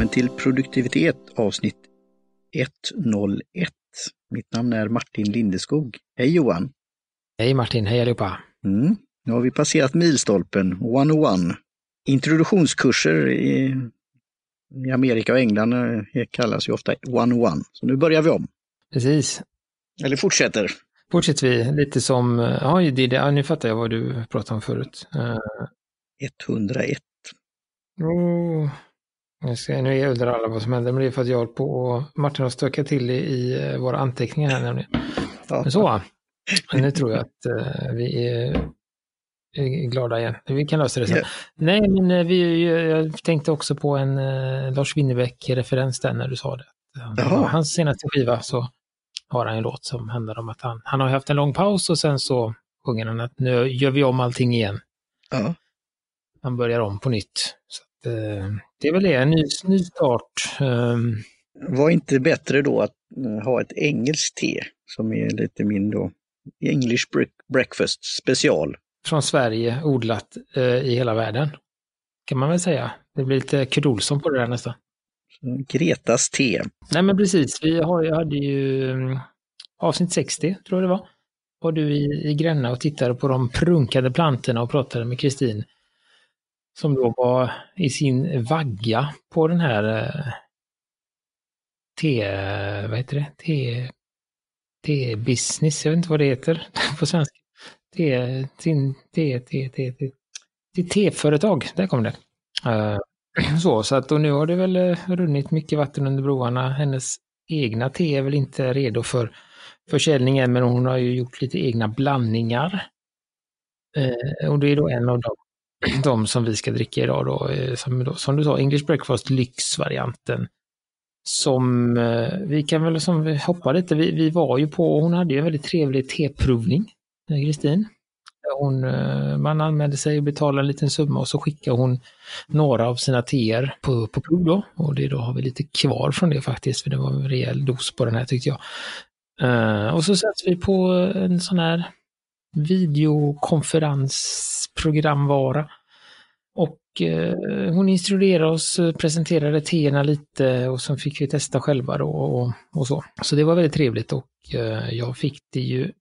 välkommen till produktivitet avsnitt 101. Mitt namn är Martin Lindeskog. Hej Johan! Hej Martin, hej allihopa! Mm. Nu har vi passerat milstolpen 101. Introduktionskurser i, i Amerika och England eh, kallas ju ofta 101. Så nu börjar vi om. Precis. Eller fortsätter. Fortsätter vi lite som, ja, det, det, nu fattar jag vad du pratade om förut. Uh, 101. Oh, jag ska, nu undrar alla vad som händer, men det är för att jag håller på och Martin har stökat till i, i eh, våra anteckningar här nämligen. Ja. Men så, nu tror jag att uh, vi är, är, glada igen. Vi kan lösa det sen. Yeah. Nej, men uh, vi, jag tänkte också på en uh, Lars Winnerbäck-referens där när du sa det. Uh, hans senaste skiva så har han en låt som handlar om att han, han har haft en lång paus och sen så sjunger han att nu gör vi om allting igen. Ja. Han börjar om på nytt. Så att, eh, det är väl det, en ny, ny start. Um, Var inte bättre då att uh, ha ett engelskt te som är lite min då English breakfast special? Från Sverige, odlat uh, i hela världen. Kan man väl säga. Det blir lite Kurt på det där nästan. Gretas te. Nej men precis, vi har, jag hade ju um, avsnitt 60, tror jag det var. Var du i, i Gränna och tittade på de prunkade plantorna och pratade med Kristin. Som då var i sin vagga på den här eh, T... vad heter det, T-business, jag vet inte vad det heter på svenska. T... T-företag, där kom det. Eh, så, så att och nu har det väl eh, runnit mycket vatten under broarna. Hennes egna te är väl inte redo för försäljning än, men hon har ju gjort lite egna blandningar. Eh, och det är då en av dem, de som vi ska dricka idag då, eh, som, då, som du sa, English Breakfast Lyx-varianten. Som eh, vi kan väl som vi hoppa lite, vi, vi var ju på, hon hade ju en väldigt trevlig teprovning, eh, Kristin. Hon, man anmälde sig och betalade en liten summa och så skickade hon några av sina teer på, på prov då. Och det då har vi lite kvar från det faktiskt, för det var en rejäl dos på den här tyckte jag. Uh, och så sätts vi på en sån här videokonferensprogramvara. Och eh, hon instruerade oss, eh, presenterade teerna lite och sen fick vi testa själva då och, och så. Så det var väldigt trevligt och eh, jag fick det ju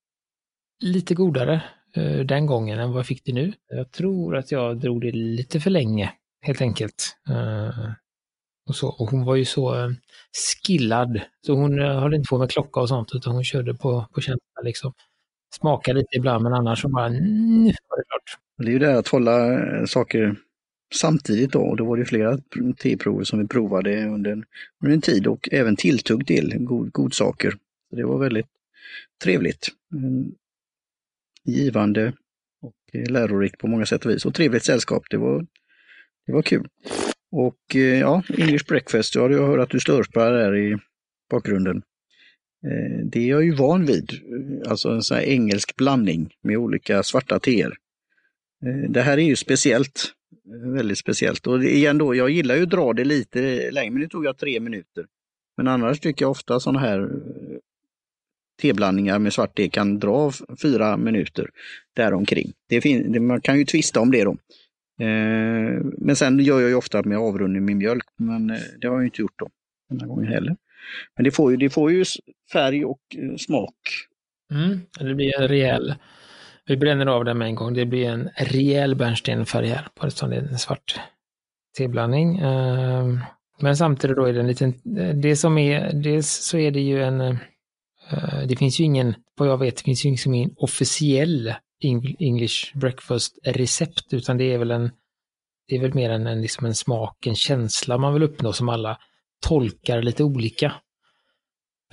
lite godare Eh, den gången än vad jag fick det nu. Jag tror att jag drog det lite för länge, helt enkelt. Eh, och, så. och hon var ju så eh, skillad, så hon eh, höll inte på med klocka och sånt, utan hon körde på, på känsla liksom smaka lite ibland, men annars så bara, mm, nu var det klart. Det är ju det att hålla eh, saker samtidigt då, och då var det flera teprover som vi provade under en, under en tid och även tilltugg till god, godsaker. Så det var väldigt trevligt mm. givande och eh, lärorikt på många sätt och vis. Och trevligt sällskap, det var, det var kul. Och eh, ja, English breakfast, ja, jag hör att du slurpar där i bakgrunden. Eh, det är jag ju van vid, alltså en sån här engelsk blandning med olika svarta teer. Eh, det här är ju speciellt, väldigt speciellt. Och igen då, jag gillar ju att dra det lite längre, men nu tog jag tre minuter. Men annars tycker jag ofta sådana här eh, teblandningar med svart te kan dra fyra minuter däromkring. Det fin- man kan ju tvista om det då. Eh, men sen gör jag ju ofta med avrundning med mjölk, men det har jag inte gjort då den här gången heller. Men det får ju, det får ju färg och eh, smak. Mm, det blir en rejäl, vi bränner av den med en gång, det blir en rejäl bärnstenfärg här på det som är en svart teblandning. Ehm, men samtidigt då är det en liten, det som är, dels så är det ju en eh, det finns ju ingen, vad jag vet, det finns ju ingen officiell English breakfast-recept, utan det är väl en, det är väl mer en, en, liksom en smak, en känsla man vill uppnå som alla tolkar lite olika.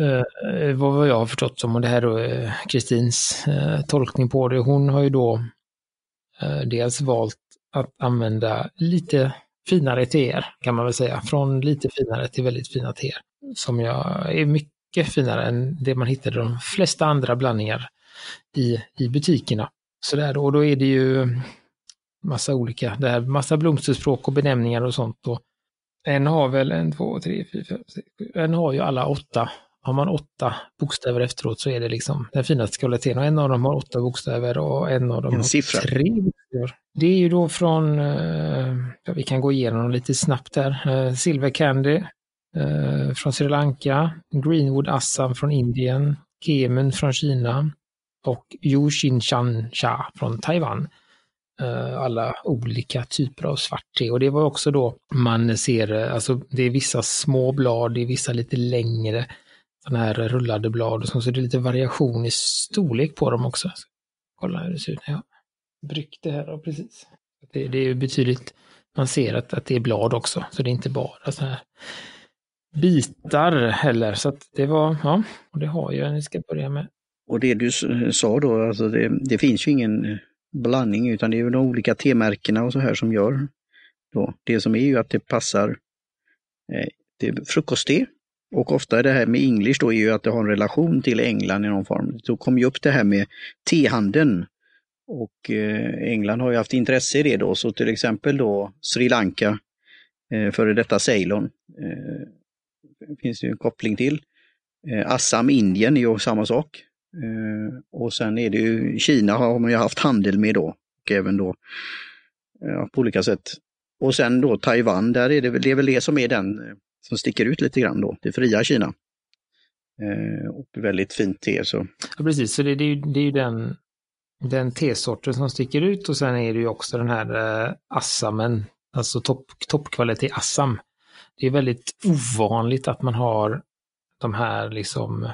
Uh, vad jag har förstått som, och det här då eh, Kristins uh, tolkning på det, hon har ju då uh, dels valt att använda lite finare teer, kan man väl säga, från lite finare till väldigt fina teer. Som jag är mycket finare än det man hittade i de flesta andra blandningar i, i butikerna. Så där, och då är det ju massa olika, det här, massa blomsterspråk och benämningar och sånt. Och en har väl en, två, tre, fyra, fem, sex, sju, en har ju alla åtta har man åtta bokstäver efteråt så är det liksom den finaste kvaliteten. Och en av dem har åtta bokstäver och en av dem En har siffra. tre bokstäver. Det är ju då från, eh, ja, vi kan gå igenom dem lite snabbt där. Eh, Silver Candy eh, från Sri Lanka, Greenwood Assam från Indien, Kemun från Kina och Yushinshan Cha från Taiwan. Eh, alla olika typer av svart te. Och det var också då man ser, eh, alltså det är vissa små blad, det är vissa lite längre sådana här rullade blad och så, så det är lite variation i storlek på dem också. Så, kolla hur det ser ut när jag bryggt det här och precis. Det, det är ju betydligt, man ser att, att det är blad också, så det är inte bara så här bitar heller. Så att det var, ja, och det har jag, ni ska börja med. Och det du sa då, alltså det, det finns ju ingen eh, blandning utan det är de olika T-märkena och så här som gör då. Det som är ju att det passar eh, det frukostte och ofta är det här med English då är ju att det har en relation till England i någon form. Då kom ju upp det här med tehandeln och eh, England har ju haft intresse i det då, så till exempel då Sri Lanka, eh, före detta Ceylon, eh, finns det ju en koppling till. Eh, Assam, Indien är ju samma sak. Eh, och sen är det ju Kina har man ju haft handel med då och även då ja, på olika sätt. Och sen då Taiwan, där är det, väl- det är väl det som är den eh, som sticker ut lite grann då, det fria Kina. Eh, och väldigt fint te så. Ja, precis, så det, det, är ju, det är ju den, den tesorten som sticker ut och sen är det ju också den här eh, Assamen, alltså topp, toppkvalitet Assam. Det är väldigt ovanligt att man har de här liksom,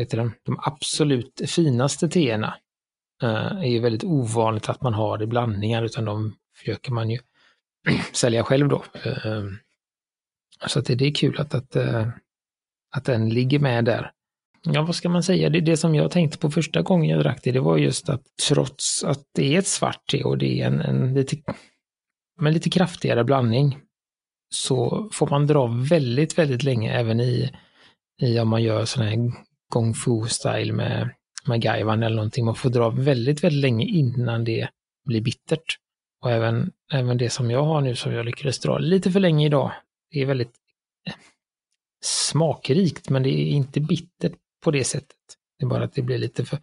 heter den, de, absolut finaste teerna. Eh, är ju väldigt ovanligt att man har i blandningar utan de försöker man ju sälja själv då. Ehm, så att det, är kul att, att, eh, att den ligger med där. Ja, vad ska man säga? Det, det som jag tänkte på första gången jag drack det, det var just att trots att det är ett svart te och det är en, en lite, men lite kraftigare blandning, så får man dra väldigt, väldigt länge även i, i om man gör sådana här gong fu-style med, gaiwan eller någonting. Man får dra väldigt, väldigt länge innan det blir bittert. Och även, även det som jag har nu som jag lyckades dra lite för länge idag, det är väldigt eh, smakrikt, men det är inte bittert på det sättet. Det är bara att det blir lite för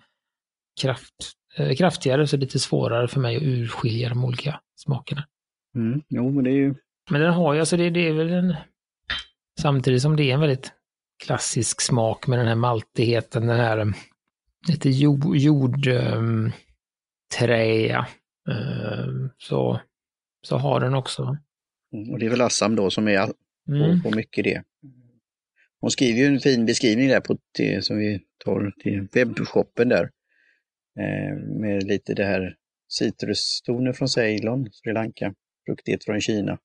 kraft, eh, kraftigare, så lite svårare för mig att urskilja de olika smakerna. Mm, jo, men det är ju Men den har ju, alltså det, det är väl en, samtidigt som det är en väldigt klassisk smak med den här maltigheten, den här um, lite jord, jord um, träa, um, så, så har den också. Mm, Och det är väl Assam då som är Mm. på, på mycket det. Hon skriver ju en fin beskrivning där på det som vi tar till webbshoppen där. Eh, med lite det här citrustoner från Ceylon, Sri Lanka, fruktighet från Kina,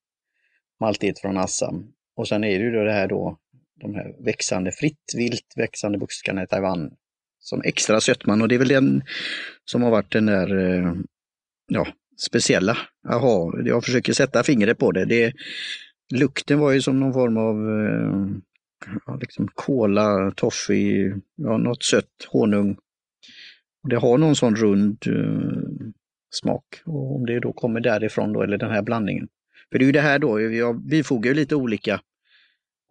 maltighet från Assam. Och sen är det ju då det här då, de här växande, fritt vilt växande buskarna i Taiwan. Som extra sötman och det är väl den som har varit den där eh, ja, speciella. Aha, jag försöker sätta fingret på det. det. Lukten var ju som någon form av eh, ja, liksom kola, toffee, ja, något sött, honung. Det har någon sån rund eh, smak. Och om det då kommer därifrån då, eller den här blandningen. För det är ju det här då, jag bifogar ju lite olika,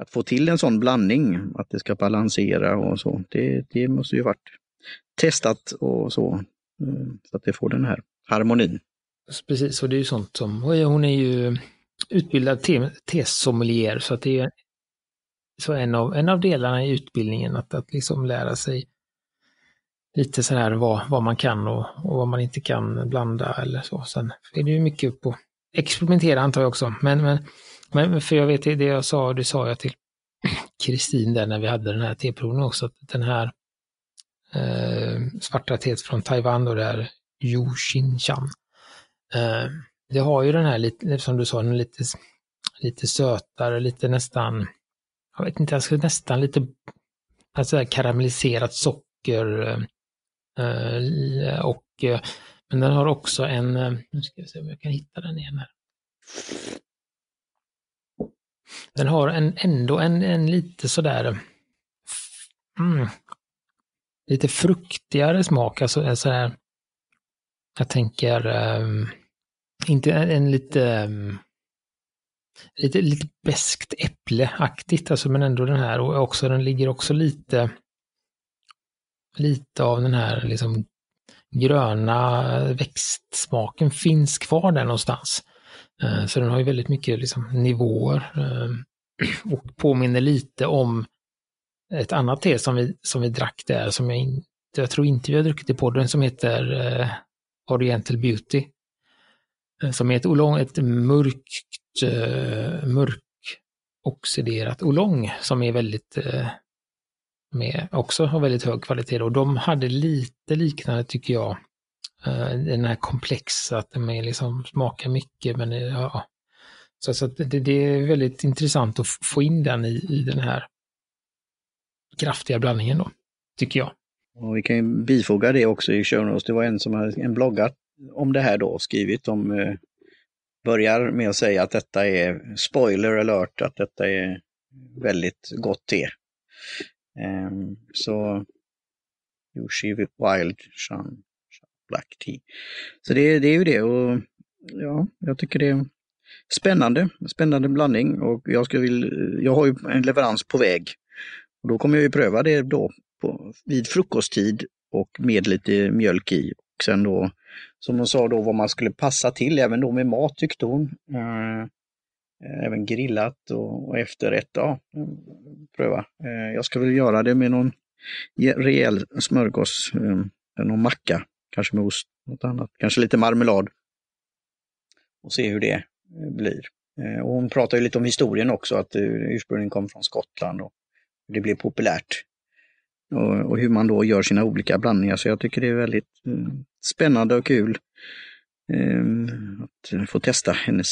att få till en sån blandning, att det ska balansera och så. Det, det måste ju varit testat och så, eh, så att det får den här harmonin. Precis, och det är ju sånt som, hon är ju utbildad te- tesommelier, så att det är så en av, en av delarna i utbildningen, att, att liksom lära sig lite så här vad, vad man kan och, och vad man inte kan blanda eller så. Sen är det ju mycket på experimentera antar jag också, men, men, men för jag vet det jag sa, det sa jag till Kristin där när vi hade den här teprovningen också, att den här eh, svarta teet från Taiwan och det här Yushinchan, eh, det har ju den här lite, som du sa, den lite, lite sötare, lite nästan, jag vet inte, jag skulle nästan lite alltså här karamelliserat socker eh, eh och eh, men den har också en, eh, nu ska vi se om jag kan hitta den igen här. Den har en, ändå en, en lite sådär mm, lite fruktigare smak, alltså eh, en jag tänker, um, inte en, en lite, um, lite, lite beskt äppleaktigt, alltså, men ändå den här och också den ligger också lite lite av den här liksom gröna växtsmaken finns kvar där någonstans. Eh, så den har ju väldigt mycket liksom nivåer ehm, och påminner lite om ett annat te som vi, som vi drack där som jag in, jag tror inte vi har druckit i podden som heter eh, Oriental Beauty. Eh, som är ett, oolong, ett mörkt, eh, mörk oxiderat oolong som är väldigt med också har väldigt hög kvalitet och de hade lite liknande tycker jag. Eh, den här komplexa, att de är liksom smakar mycket men eh, ja. Så, så det, det, är väldigt intressant att få in den i, i den här kraftiga blandningen då, tycker jag. Och vi kan ju bifoga det också i show notes. Det var en som hade en bloggat om det här då, skrivit om, eh, börjar med att säga att detta är spoiler alert, att detta är väldigt gott te. Um, så Yoshi Wild Shan, Black Tea. Så det, det är ju det och ja, jag tycker det är spännande, spännande blandning och jag, skulle vilja, jag har ju en leverans på väg. Och då kommer jag ju pröva det då på, vid frukosttid och med lite mjölk i. Och sen då, som hon sa då, vad man skulle passa till, även då med mat tyckte hon. Uh, även grillat och, och efterrätt. Ja, pröva. Eh, jag ska väl göra det med någon rejäl smörgås, eh, någon macka, kanske med ost, något annat, kanske lite marmelad. Och se hur det eh, blir. Eh, och hon pratar ju lite om historien också, att eh, ursprungligen kom från Skottland och det blev populärt. Och, och, hur man då gör sina olika blandningar. Så jag tycker det är väldigt mm, spännande och kul att få testa hennes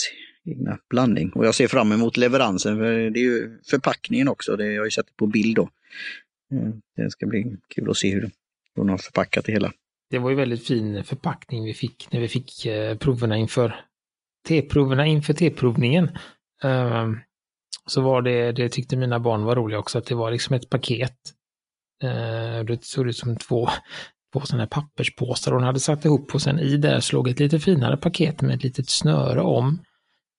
egna blandning. Och jag ser fram emot leveransen, för det är ju förpackningen också, det, jag har ju sett det på bild då. Det ska bli kul att se hur hon har förpackat det hela. Det var ju väldigt fin förpackning vi fick när vi fick eh, proverna inför T-proverna inför T-provningen. Ehm, så var det, det tyckte mina barn var roliga också, att det var liksom ett paket. Ehm, det såg ut som två, två sådana här papperspåsar hon hade satt ihop och sen i där slog ett lite finare paket med ett litet snöre om.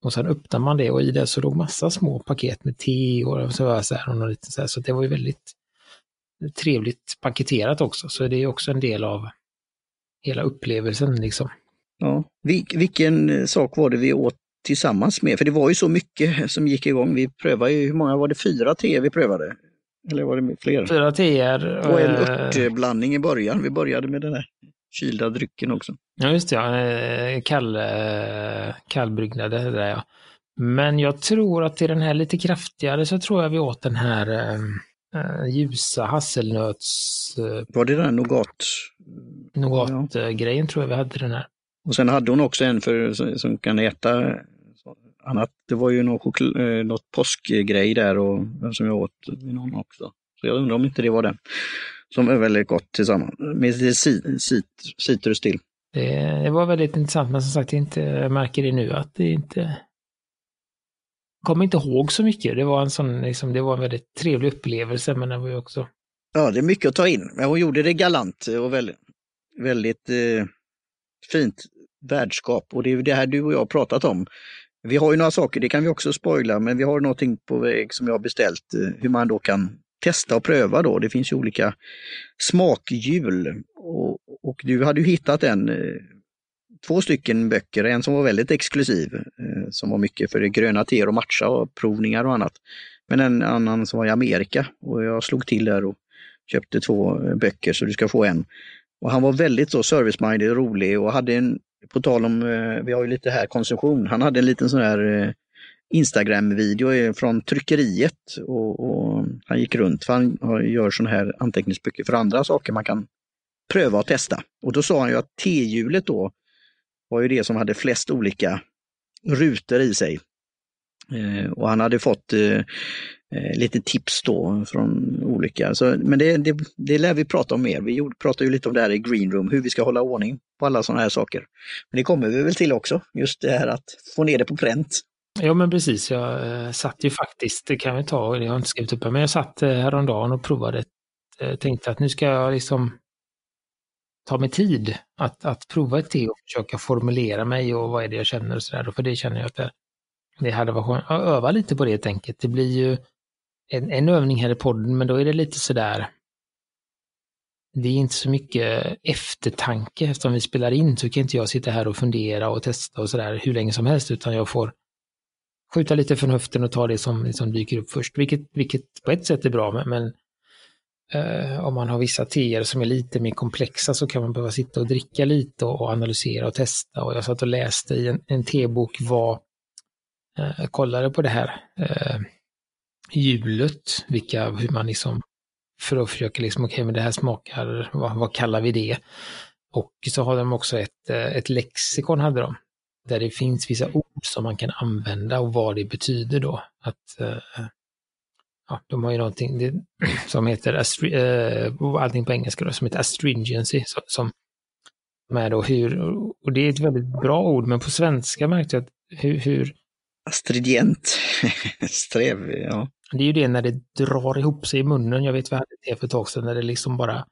Och sen öppnade man det och i det så låg massa små paket med te och så, här, och lite så, här, så det var ju väldigt trevligt paketerat också. Så det är också en del av hela upplevelsen liksom. Ja, vilken eh, sak var det vi åt tillsammans med? För det var ju så mycket som gick igång. Vi prövade ju, hur många var det? Fyra te vi prövade? Eller var det fler? Fyra teer. Och en eh, örtblandning i början. Vi började med den här kylda drycken också. Ja, just det. Ja. Eh, kall, kallbryggnade där ja. Men jag tror att i den här lite kraftigare så tror jag vi åt den här ljusa hasselnöts... Äh, Var det den nougat? Nougat-grejen ja. tror jag vi hade den här. Och sen hade hon också en för, som kan äta annat. Det var ju något, något påskgrej där och som jag åt med någon också. Så jag undrar om inte det var den som är väldigt gott tillsammans med citrus till. Det, det, var väldigt intressant, men som sagt, inte, jag märker det nu att det inte kommer inte ihåg så mycket. Det var en sån, liksom, det var en väldigt trevlig upplevelse, men det var ju också... Ja, det är mycket att ta in. Men hon gjorde det galant och väldigt, väldigt eh, fint värdskap. Och det är det här du och jag har pratat om. Vi har ju några saker, det kan vi också spoila, men vi har någonting på väg som jag har beställt, eh, hur man då kan testa och pröva då. Det finns ju olika smakhjul. Och, och du hade ju hittat en, eh, två stycken böcker, en som var väldigt exklusiv, eh, som var mycket för det gröna teer och matcha och provningar och annat. Men en annan som var i Amerika och jag slog till där och köpte två eh, böcker så du ska få en. Och han var väldigt så service-minded och rolig och hade en, på tal om, eh, vi har ju lite här konsumtion, han hade en liten sån här eh, Instagram-video från tryckeriet och, och, han gick runt för han gör sådana här anteckningsböcker för andra saker man kan pröva och testa. Och då sa han ju att T-hjulet då var ju det som hade flest olika rutor i sig. Eh, och han hade fått eh, eh, lite tips då från olika, så, men det, det, det lär vi prata om mer. Vi pratade ju lite om det här i Green Room, hur vi ska hålla ordning på alla sådana här saker. Men det kommer vi väl till också, just det här att få ner det på pränt. Ja men precis, jag eh, satt ju faktiskt, det kan vi ta, jag har inte skrivit upp det, men jag satt eh, häromdagen och provade, eh, tänkte att nu ska jag liksom ta mig tid att, att prova ett te och försöka formulera mig och vad är det jag känner och sådär. För det känner jag att det, det hade varit skönt att öva lite på det helt enkelt. Det blir ju en, en övning här i podden, men då är det lite sådär det är inte så mycket eftertanke eftersom vi spelar in så kan inte jag sitta här och fundera och testa och sådär hur länge som helst utan jag får skjuta lite från höften och ta det som som dyker upp först, vilket, vilket på ett sätt är bra men eh, om man har vissa teer som är lite mer komplexa så kan man behöva sitta och dricka lite och, analysera och testa och jag satt och läste i en, en tebok vad eh, kollade på det här eh, hjulet, vilka, hur man liksom för att försöka liksom, okej, okay, men det här smakar, vad, vad, kallar vi det? Och så har de också ett, eh, ett lexikon, hade de, där det finns vissa ord som man kan använda och vad det betyder då. Att, eh, ja, de har ju någonting det, som heter, uh, allting på engelska då, som heter astringency, som, som med då hur, och det är ett väldigt bra ord, men på svenska märkte jag att hur, hur Astringent, sträv, ja. Det är ju det när det drar ihop sig i munnen. Jag vet vad det är för ett tag sedan, när det liksom bara...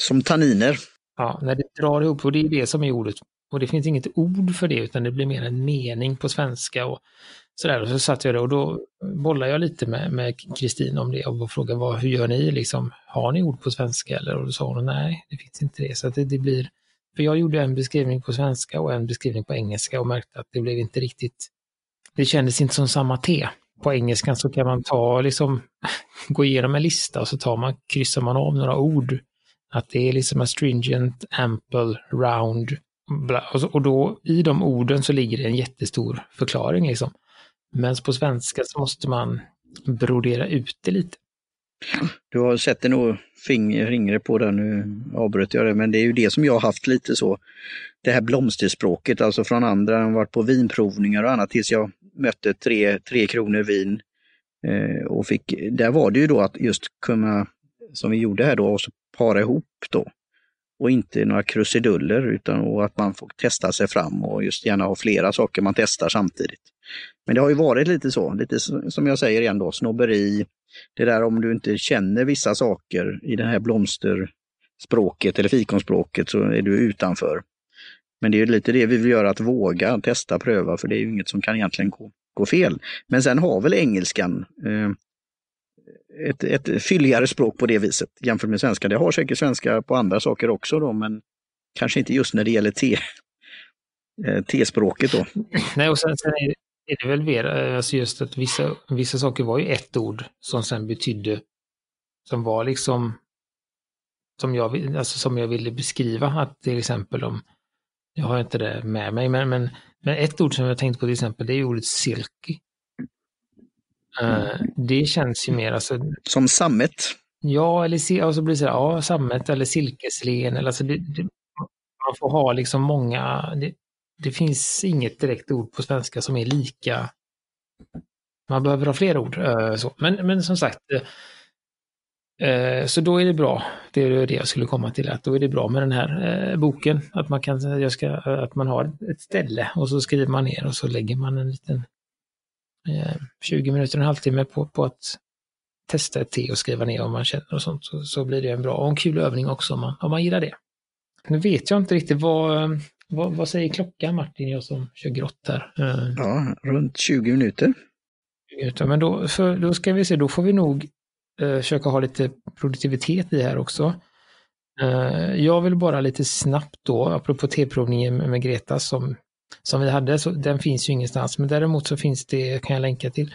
Som tanniner. Ja, när det drar ihop och det är det som är ordet. Och det finns inget ord för det utan det blir mer en mening på svenska och sådär. Och så satt jag där och då bollade jag lite med Kristin om det och frågade vad, hur gör ni liksom? Har ni ord på svenska eller? Och då sa hon nej, det finns inte det. Så att det, det blir... För jag gjorde en beskrivning på svenska och en beskrivning på engelska och märkte att det blev inte riktigt... Det kändes inte som samma te på engelskan så kan man ta, liksom, gå igenom en lista och så tar man, kryssar man av några ord. Att det är liksom astringent, ample, round. Bla, och, då i de orden så ligger det en jättestor förklaring liksom. Men på svenska så måste man brodera ut det lite. Du har sett det nog fingret på det, nu avbröt jag det, men det är ju det som jag har haft lite så. Det här blomsterspråket, alltså från andra, jag har varit på vinprovningar och annat tills jag mötte tre, tre kronor vin. Eh, och fick, där var det ju då att just kunna, som vi gjorde här då, och så para ihop då. Och inte några krusiduller utan och att man får testa sig fram och just gärna ha flera saker man testar samtidigt. Men det har ju varit lite så, lite som jag säger igen då, snobberi. Det där om du inte känner vissa saker i det här blomsterspråket eller fikonspråket så är du utanför. Men det är lite det vi vill göra, att våga testa, pröva, för det är ju inget som kan egentligen gå, gå fel. Men sen har väl engelskan eh, ett, ett fylligare språk på det viset jämfört med svenska. Det har säkert svenska på andra saker också då, men kanske inte just när det gäller te, eh, T-språket då. Nej, och sen, sen är, är, det väl mer, eh, alltså just att vissa, vissa saker var ju ett ord som sen betydde, som var liksom, som jag, alltså som jag ville beskriva, att till exempel om jag har inte det med mig, men, men, men ett ord som jag tänkte på till exempel, det är ordet silky. Uh, det känns ju mer alltså... Som sammet? Ja, eller och så blir det så här, ja, sammet eller silkeslen. Eller, alltså det, det, man får ha liksom många... Det, det, finns inget direkt ord på svenska som är lika... Man behöver ha fler ord. Uh, så. Men, men som sagt, Eh, så då är det bra, det är det jag skulle komma till, att då är det bra med den här eh, boken, att man, kan, jag ska, att man har ett ställe och så skriver man ner och så lägger man en liten 20 eh, minuter, en halvtimme på, på att testa ett te och skriva ner om man känner och sånt, så, så blir det en bra och en kul övning också om man, om man gillar det. Nu vet jag inte riktigt vad, vad, vad säger klockan Martin, jag som kör grått här? Ja, runt 20 minuter. Men då, för, då ska vi se, då får vi nog eh, försöka ha lite produktivitet i här också. Eh, jag vill bara lite snabbt då, apropå T-provningen med, med Greta som, som vi hade, så den finns ju ingenstans, men däremot så finns det, kan jag länka till,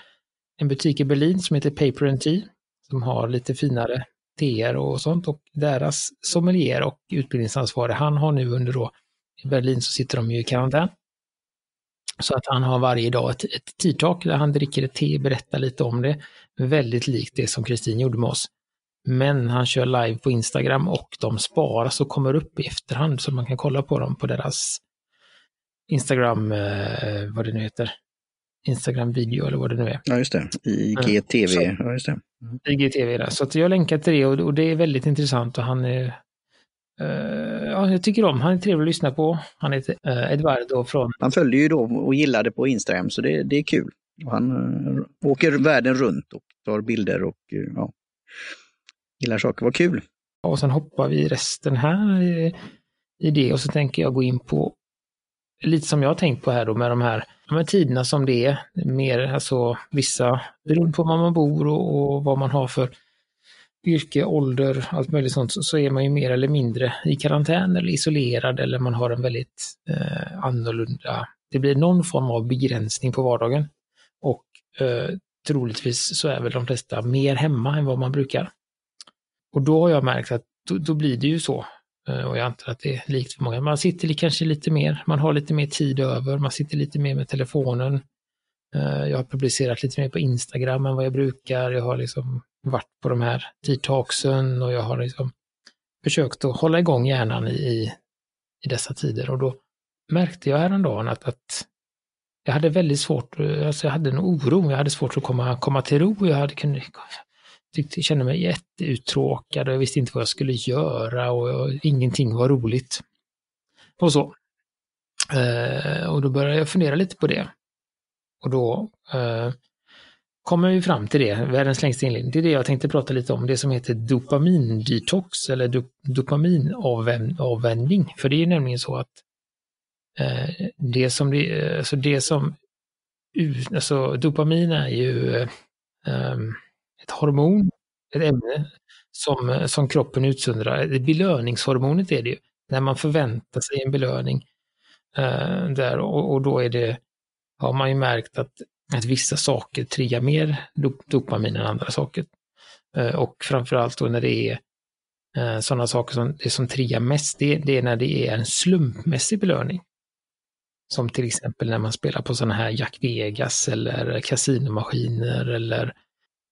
en butik i Berlin som heter Paper and Tea, som har lite finare teer och sånt och deras sommelier och utbildningsansvarig, han har nu under då, i Berlin så sitter de ju i karantän. Så att han har varje dag ett, ett tidtak där han dricker ett te, berättar lite om det. Väldigt likt det som Kristin gjorde med oss. Men han kör live på Instagram och de sparas och kommer upp i efterhand så man kan kolla på dem på deras Instagram, eh, vad det nu heter. Instagram-video eller vad det nu är. Ja, just det. IGTV. Mm. Ja, just det. Mm. IGTV, där. Så att jag länkar till det och, och det är väldigt intressant och han är Uh, ja, jag tycker om, han är trevlig att lyssna på. Han heter uh, Eduardo från... Han följde ju då och gillade på Instagram så det, det är kul. Han uh, åker världen runt och tar bilder och uh, ja, gillar saker. Vad kul! Och sen hoppar vi resten här i, i det och så tänker jag gå in på lite som jag har tänkt på här då med de här med tiderna som det är. Mer alltså vissa, beroende på var man bor och, och vad man har för yrke, ålder, allt möjligt sånt, så är man ju mer eller mindre i karantän eller isolerad eller man har en väldigt eh, annorlunda, det blir någon form av begränsning på vardagen. Och eh, troligtvis så är väl de flesta mer hemma än vad man brukar. Och då har jag märkt att då, då blir det ju så. Eh, och jag antar att det är likt för många. Man sitter kanske lite mer, man har lite mer tid över, man sitter lite mer med telefonen. Eh, jag har publicerat lite mer på Instagram än vad jag brukar. Jag har liksom varit på de här detoxen och jag har liksom försökt att hålla igång hjärnan i, i dessa tider. Och då märkte jag häromdagen att, att jag hade väldigt svårt, eh, alltså jag hade en oro, jag hade svårt att komma, komma till ro. Jag hade kunnat, tyckte, kände mig jätteuttråkad och jag visste inte vad jag skulle göra och jag, ingenting var roligt. Och så. Eh, och då började jag fundera lite på det. Och då eh, kommer vi fram till det, världens längsta inledning. Det är det jag tänkte prata lite om, det som heter dopamindetox eller do, dopaminavvänjning. För det är nämligen så att eh, det som, det, alltså det som, alltså dopamin är ju eh, ehm, ett hormon, ett ämne som, som kroppen utsöndrar. Belöningshormonet är det ju, när man förväntar sig en belöning. Eh, där, och, och, då är det, har man ju märkt att, att vissa saker triggar mer dopamin än andra saker. Eh, och framförallt då när det är eh, sådana saker som, det som triggar mest, det, det är när det är en slumpmässig belöning. Som till exempel när man spelar på sådana här Jack Vegas eller kasinomaskiner eller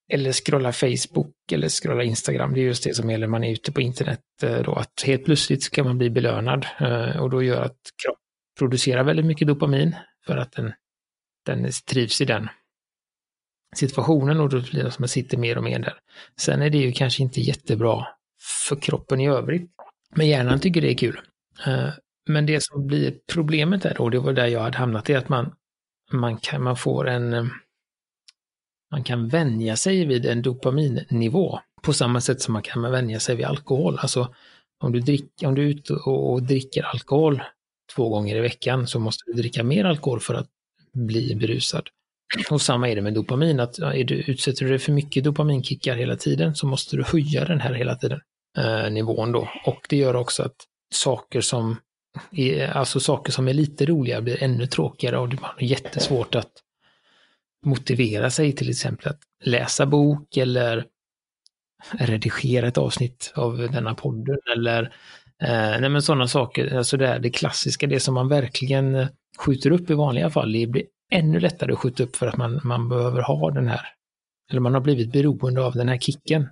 eller scrolla Facebook eller scrolla Instagram. Det är just det som gäller när man är ute på internet eh, då, att helt plötsligt ska man bli belönad eh, och då gör att kroppen producerar väldigt mycket dopamin för att den, den trivs i den situationen och då blir det som att man sitter mer och mer där. Sen är det ju kanske inte jättebra för kroppen i övrigt, men hjärnan tycker det är kul. Eh, men det som blir problemet där då, det var där jag hade hamnat, är att man, man, kan, man får en man kan vänja sig vid en dopaminnivå på samma sätt som man kan vänja sig vid alkohol. Alltså om du, drick, om du är ute och dricker alkohol två gånger i veckan så måste du dricka mer alkohol för att bli berusad. Och samma är det med dopamin, att är du, utsätter du dig för mycket dopaminkickar hela tiden så måste du höja den här hela tiden, eh, nivån då. Och det gör också att saker som är, alltså saker som är lite roliga blir ännu tråkigare och det har jättesvårt att motivera sig till exempel att läsa bok eller redigera ett avsnitt av denna podden eller eh, nej men sådana saker, alltså det, här, det klassiska, det som man verkligen eh, skjuter upp i vanliga fall, det blir ännu lättare att skjuta upp för att man, man behöver ha den här, eller man har blivit beroende av den här kicken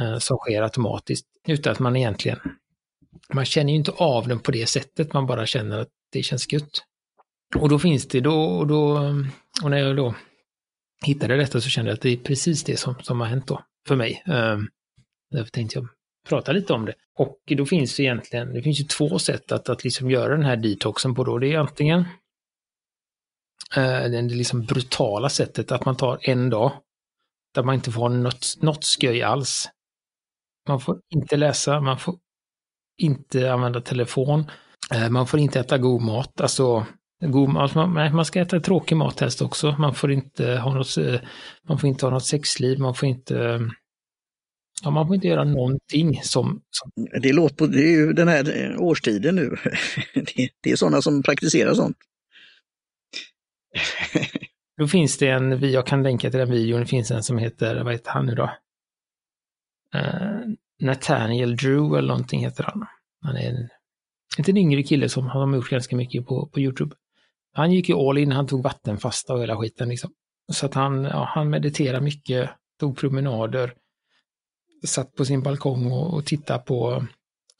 eh, som sker automatiskt utan att man egentligen, man känner ju inte av den på det sättet, man bara känner att det känns gött. Och då finns det, då, och, då, och när jag då hittade detta så kände jag att det är precis det som, som har hänt då för mig. Um, därför tänkte jag prata lite om det. Och då finns det egentligen, det finns ju två sätt att, att liksom göra den här detoxen på då. Det är antingen uh, det liksom brutala sättet att man tar en dag där man inte får något, något sköj alls. Man får inte läsa, man får inte använda telefon, uh, man får inte äta god mat, alltså God, alltså man, man ska äta tråkig mat helst också. Man får inte ha något, man får inte ha något sexliv, man får inte Ja, man får inte göra någonting som... som... Det, låter på, det är ju den här årstiden nu. Det, det är sådana som praktiserar sånt. Då finns det en, jag kan länka till den videon, det finns en som heter, vad heter han nu då? Uh, Nathaniel Drew eller någonting heter han. Han är en, inte en yngre kille som har gjort ganska mycket på, på Youtube. Han gick ju all in, han tog vattenfasta och hela skiten liksom. Så att han, ja, han mediterade mycket, tog promenader, satt på sin balkong och, och tittade på,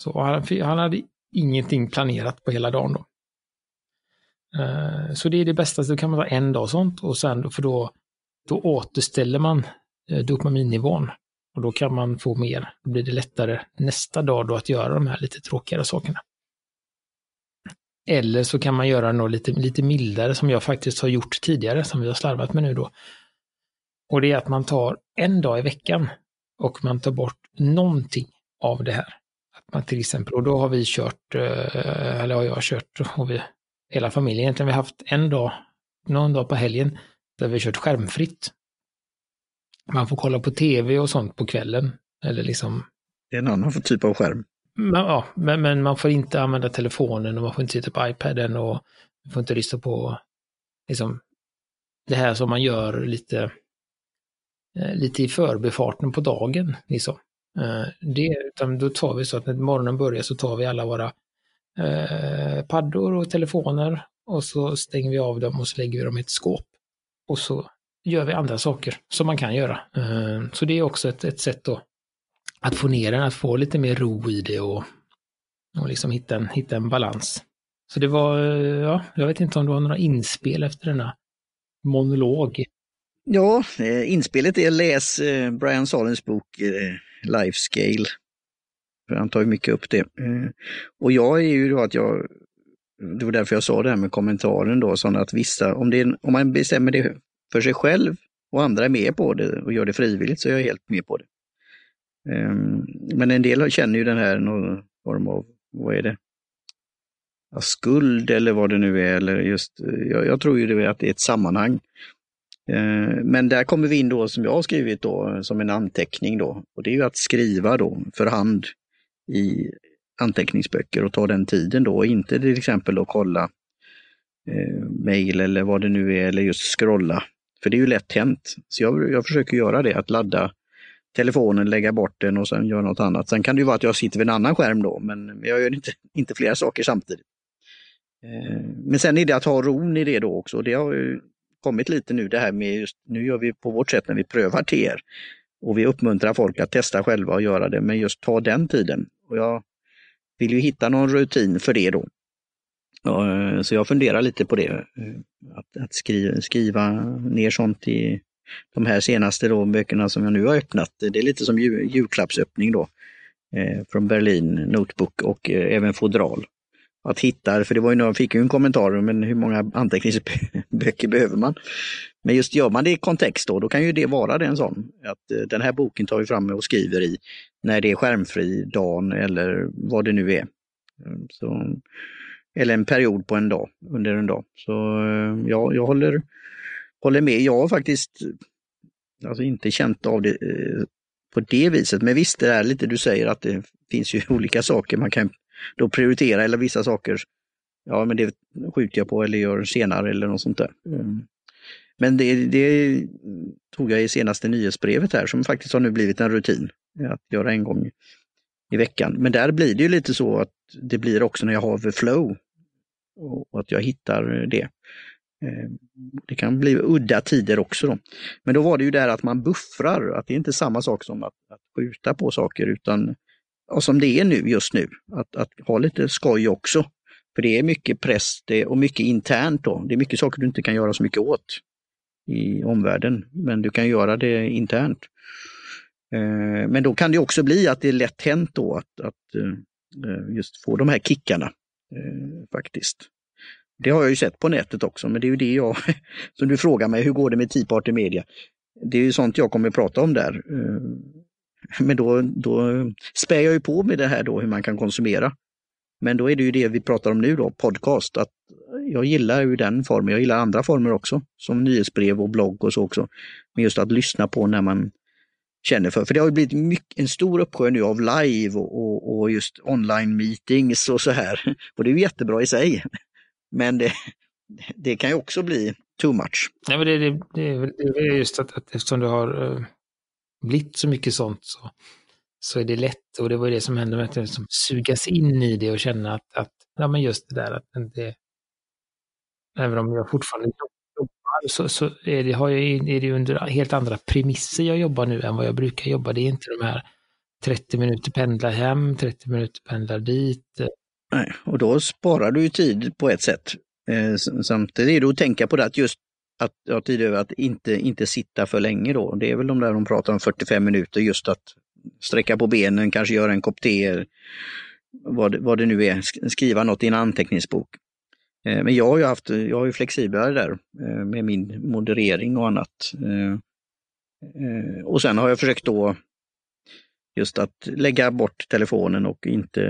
så han, han hade ingenting planerat på hela dagen då. Uh, så det är det bästa, då kan man ta en dag sånt och sen, för då, då återställer man uh, dopaminnivån. Och då kan man få mer, då blir det lättare nästa dag då att göra de här lite tråkigare sakerna. Eller så kan man göra något lite, lite mildare som jag faktiskt har gjort tidigare, som vi har slarvat med nu då. Och det är att man tar en dag i veckan och man tar bort någonting av det här. Att man till exempel, och då har vi kört, eh, eller har jag kört, och vi, hela familjen. Egentligen vi har haft en dag, någon dag på helgen, där vi har kört skärmfritt. Man får kolla på tv och sånt på kvällen. Eller liksom... Det är en annan typ av skärm. Men, ja, men, men man får inte använda telefonen och man får inte sitta på iPaden och man får inte lyssna på liksom, det här som man gör lite, eh, lite i förbifarten på dagen. Liksom. Eh, det, utan då tar vi så att när morgonen börjar så tar vi alla våra eh, paddor och telefoner och så stänger vi av dem och så lägger vi dem i ett skåp. Och så gör vi andra saker som man kan göra. Eh, så det är också ett, ett sätt då att få ner den, att få lite mer ro i det och, och liksom hitta en, hitta en balans. Så det var, eh, ja, jag vet inte om du har några inspel efter denna monolog. Ja, eh, inspelet är läs eh, Brian Salins bok eh, Life Scale. Han tar ju mycket upp det. Eh, och jag är ju då att jag, det var därför jag sa det här med kommentaren då, sådana att vissa, om, det, om man bestämmer det för sig själv och andra är med på det och gör det frivilligt så är jag helt med på det. Ehm, men en del känner ju den här någon form av, vad är det? Ja, skuld eller vad det nu är. Eller just, jag, jag tror ju det att det är ett sammanhang. Ehm, men där kommer vi in då som jag har skrivit då som en anteckning då. Och det är ju att skriva då för hand i anteckningsböcker och ta den tiden då. Inte till exempel att kolla eh, mejl eller vad det nu är eller just scrolla. För det är ju lätt hänt. Så jag, jag försöker göra det, att ladda telefonen, lägga bort den och sen göra något annat. Sen kan det ju vara att jag sitter vid en annan skärm då, men jag gör inte, inte flera saker samtidigt. Eh, men sen är det att ha ron i det då också. Det har ju kommit lite nu det här med just, nu gör vi på vårt sätt när vi prövar TR. Och vi uppmuntrar folk att testa själva och göra det, men just ta den tiden. Och jag vill ju hitta någon rutin för det då. Eh, så jag funderar lite på det, eh, att, att skriva, skriva ner sånt i de här senaste då, böckerna som jag nu har öppnat. Det är lite som jul, julklappsöppning då. Eh, från Berlin, Notebook och eh, även fodral. Att hitta, för det var ju några, jag fick ju en kommentar, men hur många anteckningsböcker behöver man? Men just gör man det i kontext då, då kan ju det vara det en sån. Att eh, den här boken tar vi fram och skriver i när det är skärmfri dagen eller vad det nu är. Så, eller en period på en dag, under en dag. Så eh, ja, jag håller, håller med. Jag har faktiskt alltså inte känt av det eh, på det viset. Men visst, det är lite du säger att det finns ju olika saker man kan då prioritera eller vissa saker. Ja, men det skjuter jag på eller gör senare eller något sånt där. Mm. Men det, det tog jag i senaste nyhetsbrevet här som faktiskt har nu blivit en rutin att göra en gång i veckan. Men där blir det ju lite så att det blir också när jag har flow och att jag hittar det. Eh, det kan bli udda tider också. Då. Men då var det ju där att man buffrar, att det är inte samma sak som att, att skjuta på saker utan och som det är nu just nu, att, att ha lite skoj också. För det är mycket press det, och mycket internt då. Det är mycket saker du inte kan göra så mycket åt i omvärlden, men du kan göra det internt. Eh, men då kan det också bli att det är lätt hänt då att, att eh, just få de här kickarna eh, faktiskt. Det har jag ju sett på nätet också, men det är ju det jag, som du frågar mig, hur går det med Tea Party Media? Det är ju sånt jag kommer att prata om där. Eh, men då, då spär jag ju på med det här då, hur man kan konsumera. Men då är det ju det vi pratar om nu då, podcast, att jag gillar ju den formen. Jag gillar andra former också, som nyhetsbrev och blogg och så också. Men just att lyssna på när man känner för. För det har blivit mycket, en stor uppsjö nu av live och, och, och, just online meetings och så här. Och det är ju jättebra i sig. Men det, det kan ju också bli too much. Nej, men det, det, det, det är just att, att eftersom det har uh, blivit så mycket sånt så, så är det lätt och det var det som hände med att liksom sugas in i det och känna att, att ja, men just det där att det, även om jag fortfarande jobbar så, så är, det, har jag, är det under helt andra premisser jag jobbar nu än vad jag brukar jobba. Det är inte de här 30 minuter pendla hem, 30 minuter pendla dit, eh, Nej, och då sparar du ju tid på ett sätt. Eh, samtidigt är det att tänka på det att just att ha tid över att inte, inte sitta för länge då. Det är väl de där de pratar om 45 minuter, just att sträcka på benen, kanske göra en kopp te, vad, vad det nu är, skriva något i en anteckningsbok. Eh, men jag har ju haft, jag har ju flexiblare där eh, med min moderering och annat. Eh, eh och sen har jag försökt då Just att lägga bort telefonen och inte,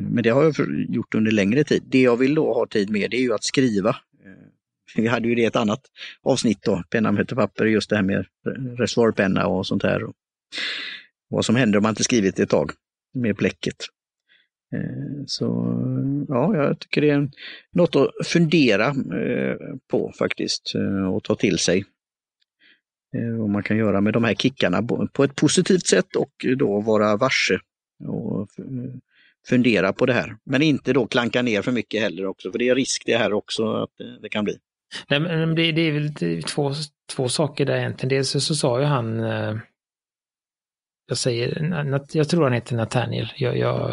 men det har jag gjort under längre tid. Det jag vill då ha tid med det är ju att skriva. Eh, vi hade ju det ett annat avsnitt då, penna möter papper, just det här med reservoarpenna och sånt här. Vad som händer om man inte skrivit ett tag med bläcket. Eh, så ja, jag tycker det är något att fundera eh, på faktiskt och ta till sig. Eh, Vad man kan göra med de här kickarna på ett positivt sätt och då vara varse och fundera på det här. Men inte då klanka ner för mycket heller också, för det är risk det här också att eh, det kan bli. Nej, men det, det är väl två, två saker där egentligen. Dels så, så sa ju han, eh, jag säger, jag tror han heter Nathaniel, jag, jag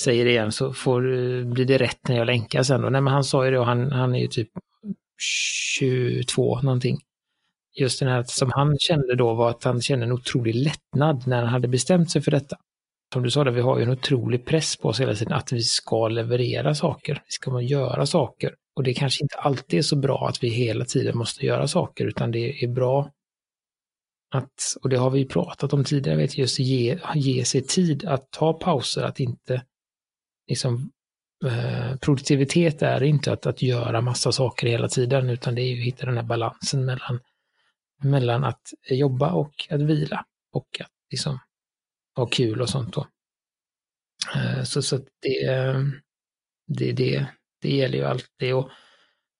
säger det igen så får, blir det rätt när jag länkar sen då. Nej men han sa ju det och han, han är ju typ 22 någonting. Just den här som han kände då var att han kände en otrolig lättnad när han hade bestämt sig för detta. Som du sa, där, vi har ju en otrolig press på oss hela tiden att vi ska leverera saker. Vi ska göra saker. Och det kanske inte alltid är så bra att vi hela tiden måste göra saker, utan det är bra att, och det har vi pratat om tidigare, vet, just ge, ge sig tid att ta pauser, att inte liksom eh, produktivitet är inte att, att göra massa saker hela tiden, utan det är ju att hitta den här balansen mellan, mellan att jobba och att vila och att liksom ha kul och sånt då. Eh, så, så det, det, det, det gäller ju alltid. Och,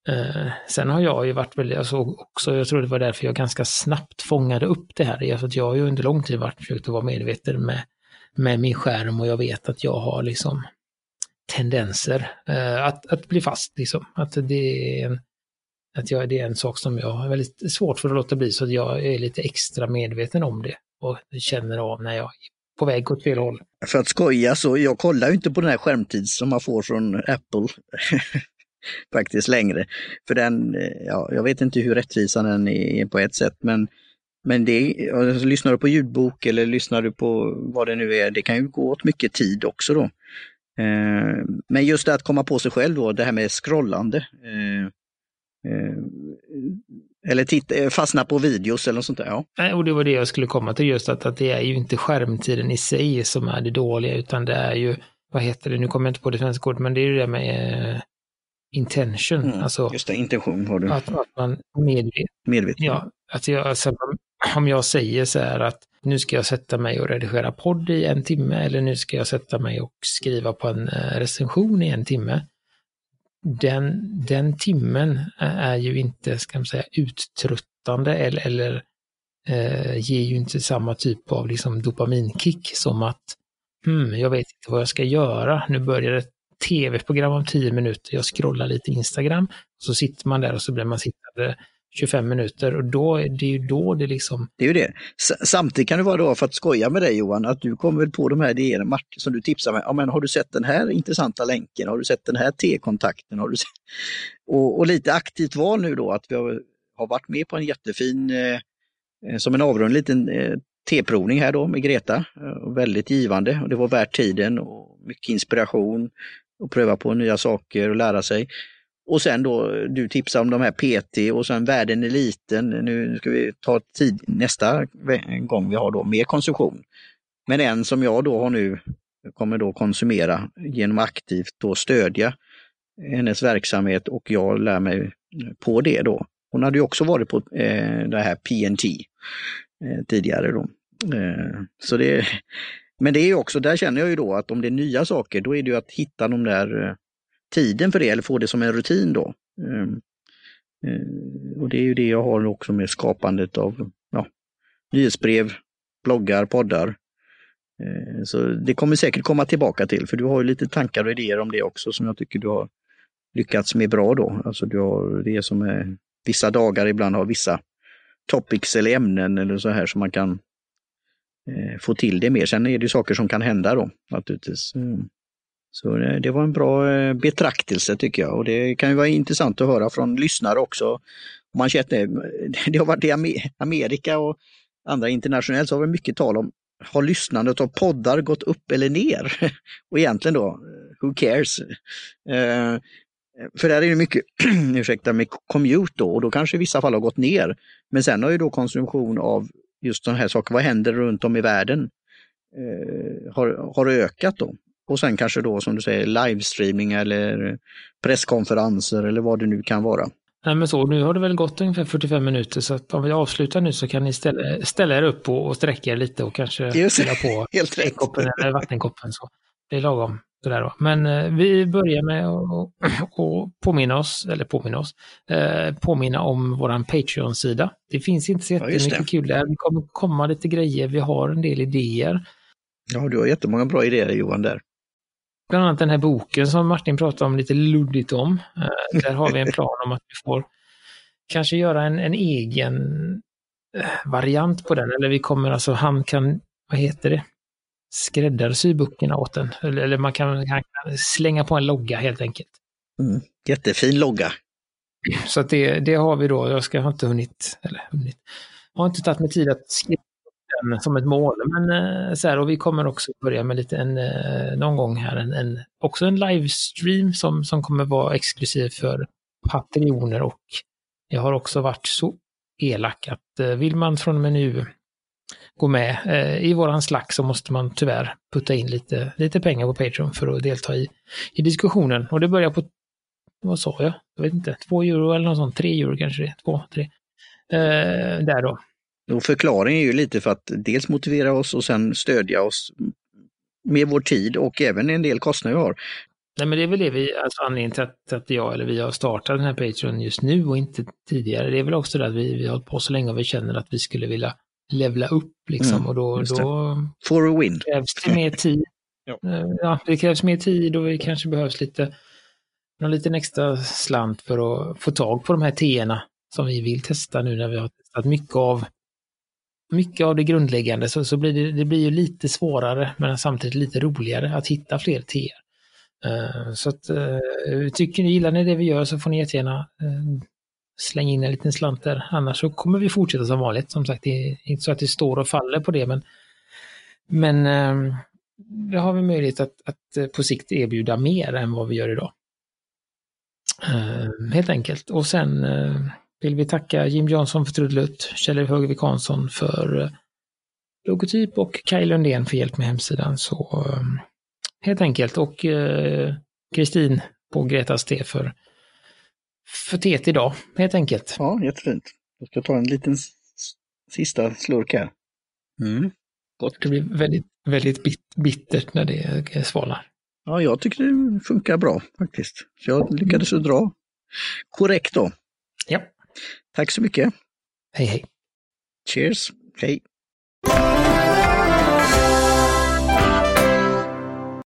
eh, sen har jag ju varit väldigt, alltså också, jag tror det var därför jag ganska snabbt fångade upp det här. Alltså att jag har ju under lång tid varit, försökt att vara medveten med, med min skärm och jag vet att jag har liksom tendenser eh, att, att bli fast. Liksom. Att det är en, att jag, det är en sak som jag har väldigt svårt för att låta bli så att jag är lite extra medveten om det och känner av när jag är på väg åt fel håll. För att skoja så, jag kollar ju inte på den här skärmtid som man får från Apple faktiskt längre. För den, ja, jag vet inte hur rättvisande den är på ett sätt, men, men det, alltså, lyssnar du på ljudbok eller lyssnar du på vad det nu är, det kan ju gå åt mycket tid också då. Eh, men just det att komma på sig själv då, det här med scrollande. Eh, eh, eller titta, eh, fastna på videos eller något sånt där. Ja. Nej, och det var det jag skulle komma till just att, att det är ju inte skärmtiden i sig som är det dåliga utan det är ju, vad heter det, nu kommer jag inte på det svenska ordet, men det är ju det med eh, intention. Mm, alltså, just det, intention har du. Att, att man medvetet. Medveten. Ja, att jag, alltså, om jag säger så här att nu ska jag sätta mig och redigera podd i en timme eller nu ska jag sätta mig och skriva på en eh, recension i en timme den, den timmen är ju inte, ska man säga, uttröttande eller, eller eh, ger ju inte samma typ av liksom dopaminkick som att hmm, jag vet inte vad jag ska göra. Nu börjar ett tv-program om tio minuter, jag scrollar lite Instagram, så sitter man där och så blir man sittande 25 minuter och då, det är ju då det liksom... Det är ju det. Samtidigt kan det vara då, för att skoja med dig Johan, att du kommer på de här idéerna Martin, som du tipsar mig. Ja, men har du sett den här intressanta länken? Har du sett den här T-kontakten? Har du sett... och, och, lite aktivt val nu då, att vi har, har varit med på en jättefin, eh, eh som en avrund liten eh, T-provning här då med Greta. Eh, väldigt givande och det var värt tiden och mycket inspiration och pröva på nya saker och lära sig. Och sen då, du tipsar om de här PT och sen världen är liten. Nu ska vi ta tid nästa gång vi har då mer konsumtion. Men en som jag då har nu kommer då konsumera genom aktivt då stödja hennes verksamhet och jag lär mig på det då. Hon hade ju också varit på eh, det här PNT eh, tidigare då. Eh, så det, men det är också, där känner jag ju då att om det är nya saker, då är det ju att hitta de där eh, tiden för det eller få det som en rutin då. Ehm, eh, och det är ju det jag har också med skapandet av ja, nyhetsbrev, bloggar, poddar. Eh, så det kommer säkert komma tillbaka till, för du har ju lite tankar och idéer om det också som jag tycker du har lyckats med bra då. Alltså du har det som är vissa dagar ibland har vissa topics eller ämnen eller så här som man kan få till det mer. Sen är det saker som kan hända då naturligtvis. Mm. Så eh, det var en bra eh, betraktelse tycker jag och det kan ju vara intressant att höra från lyssnare också. Man känner, eh, det har varit i Amerika och andra internationellt så har vi mycket tal om har lyssnandet av poddar gått upp eller ner? Och egentligen då, who cares? Eh, för där är det mycket, ursäkta, med commute då och då kanske i vissa fall har gått ner. Men sen har ju då konsumtion av just sådana här saker, vad händer runt om i världen? Eh, har, har ökat då. Och sen kanske då som du säger livestreaming eller presskonferenser eller vad det nu kan vara. Nej men så, nu har det väl gått ungefär 45 minuter så att om vi avslutar nu så kan ni ställa, ställa er upp och, och sträcka er lite och kanske ställa på koppen eller vattenkoppen. Så. Det är lagom. Sådär då. Men eh, vi börjar med att påminna oss, eller påminna oss, eh, påminna om våran Patreon-sida. Det finns inte så jättemycket ja, kul där. Det kommer komma lite grejer, vi har en del idéer. Ja, du har jättemånga bra idéer Johan där. Bland annat den här boken som Martin pratade om lite luddigt om. Eh, där har vi en plan om att vi får kanske göra en, en egen eh, variant på den. Eller vi kommer alltså, han kan, vad heter det? skräddarsy böckerna åt den. Eller, man, kan, kan, slänga på en logga helt enkelt. Mm, jättefin logga. Så att det, det har vi då. Jag ska ha inte hunnit, eller hunnit, har inte tagit mig tid att skriva den som ett mål. Men eh, så här, och vi kommer också börja med lite en, eh, någon gång här, en, en, också en livestream som, som kommer vara exklusiv för patrioner och jag har också varit så elak att eh, vill man från och med nu gå med i våran slack så måste man tyvärr putta in lite, lite pengar på Patreon för att delta i, i diskussionen. Och det börjar på, vad sa jag? Jag vet inte, två euro eller något sånt, tre euro kanske det är, två, tre. Eh, där då. Och förklaringen är ju lite för att dels motivera oss och sen stödja oss med vår tid och även en del kostnader vi har. Nej men det är väl det vi, alltså anledningen till att, att jag eller vi har startat den här Patreon just nu och inte tidigare. Det är väl också det att vi, vi har hållit på så länge och vi känner att vi skulle vilja levla upp liksom mm, och då, då For a win. krävs det mer tid. ja. Eh, ja, det krävs mer tid och det kanske behövs lite någon liten extra slant för att få tag på de här teerna som vi vill testa nu när vi har testat mycket av mycket av det grundläggande så, så blir det, det blir ju lite svårare men samtidigt lite roligare att hitta fler teer. Uh, så att, uh, tycker ni, gillar ni det vi gör så får ni jättegärna uh, slänga in en liten slant där. Annars så kommer vi fortsätta som vanligt. Som sagt, det är inte så att det står och faller på det men, men uh, det har vi möjlighet att, att på sikt erbjuda mer än vad vi gör idag. helt enkelt. Och sen vill vi tacka Jim Johnson för trudelutt, Kjell Högvik Hansson för eh, logotyp och Kaj Lundén för hjälp med hemsidan. Så eh, helt enkelt och eh, Kristin på Gretas T för, för teet idag, helt enkelt. Ja, jättefint. Jag ska ta en liten sista slurk här. Mm. Gott. Det blir väldigt, väldigt bittert när det svalnar. Ja, jag tycker det funkar bra faktiskt. Så jag lyckades dra korrekt då. Ja. Tack så mycket. Hej hej. Cheers. Hej.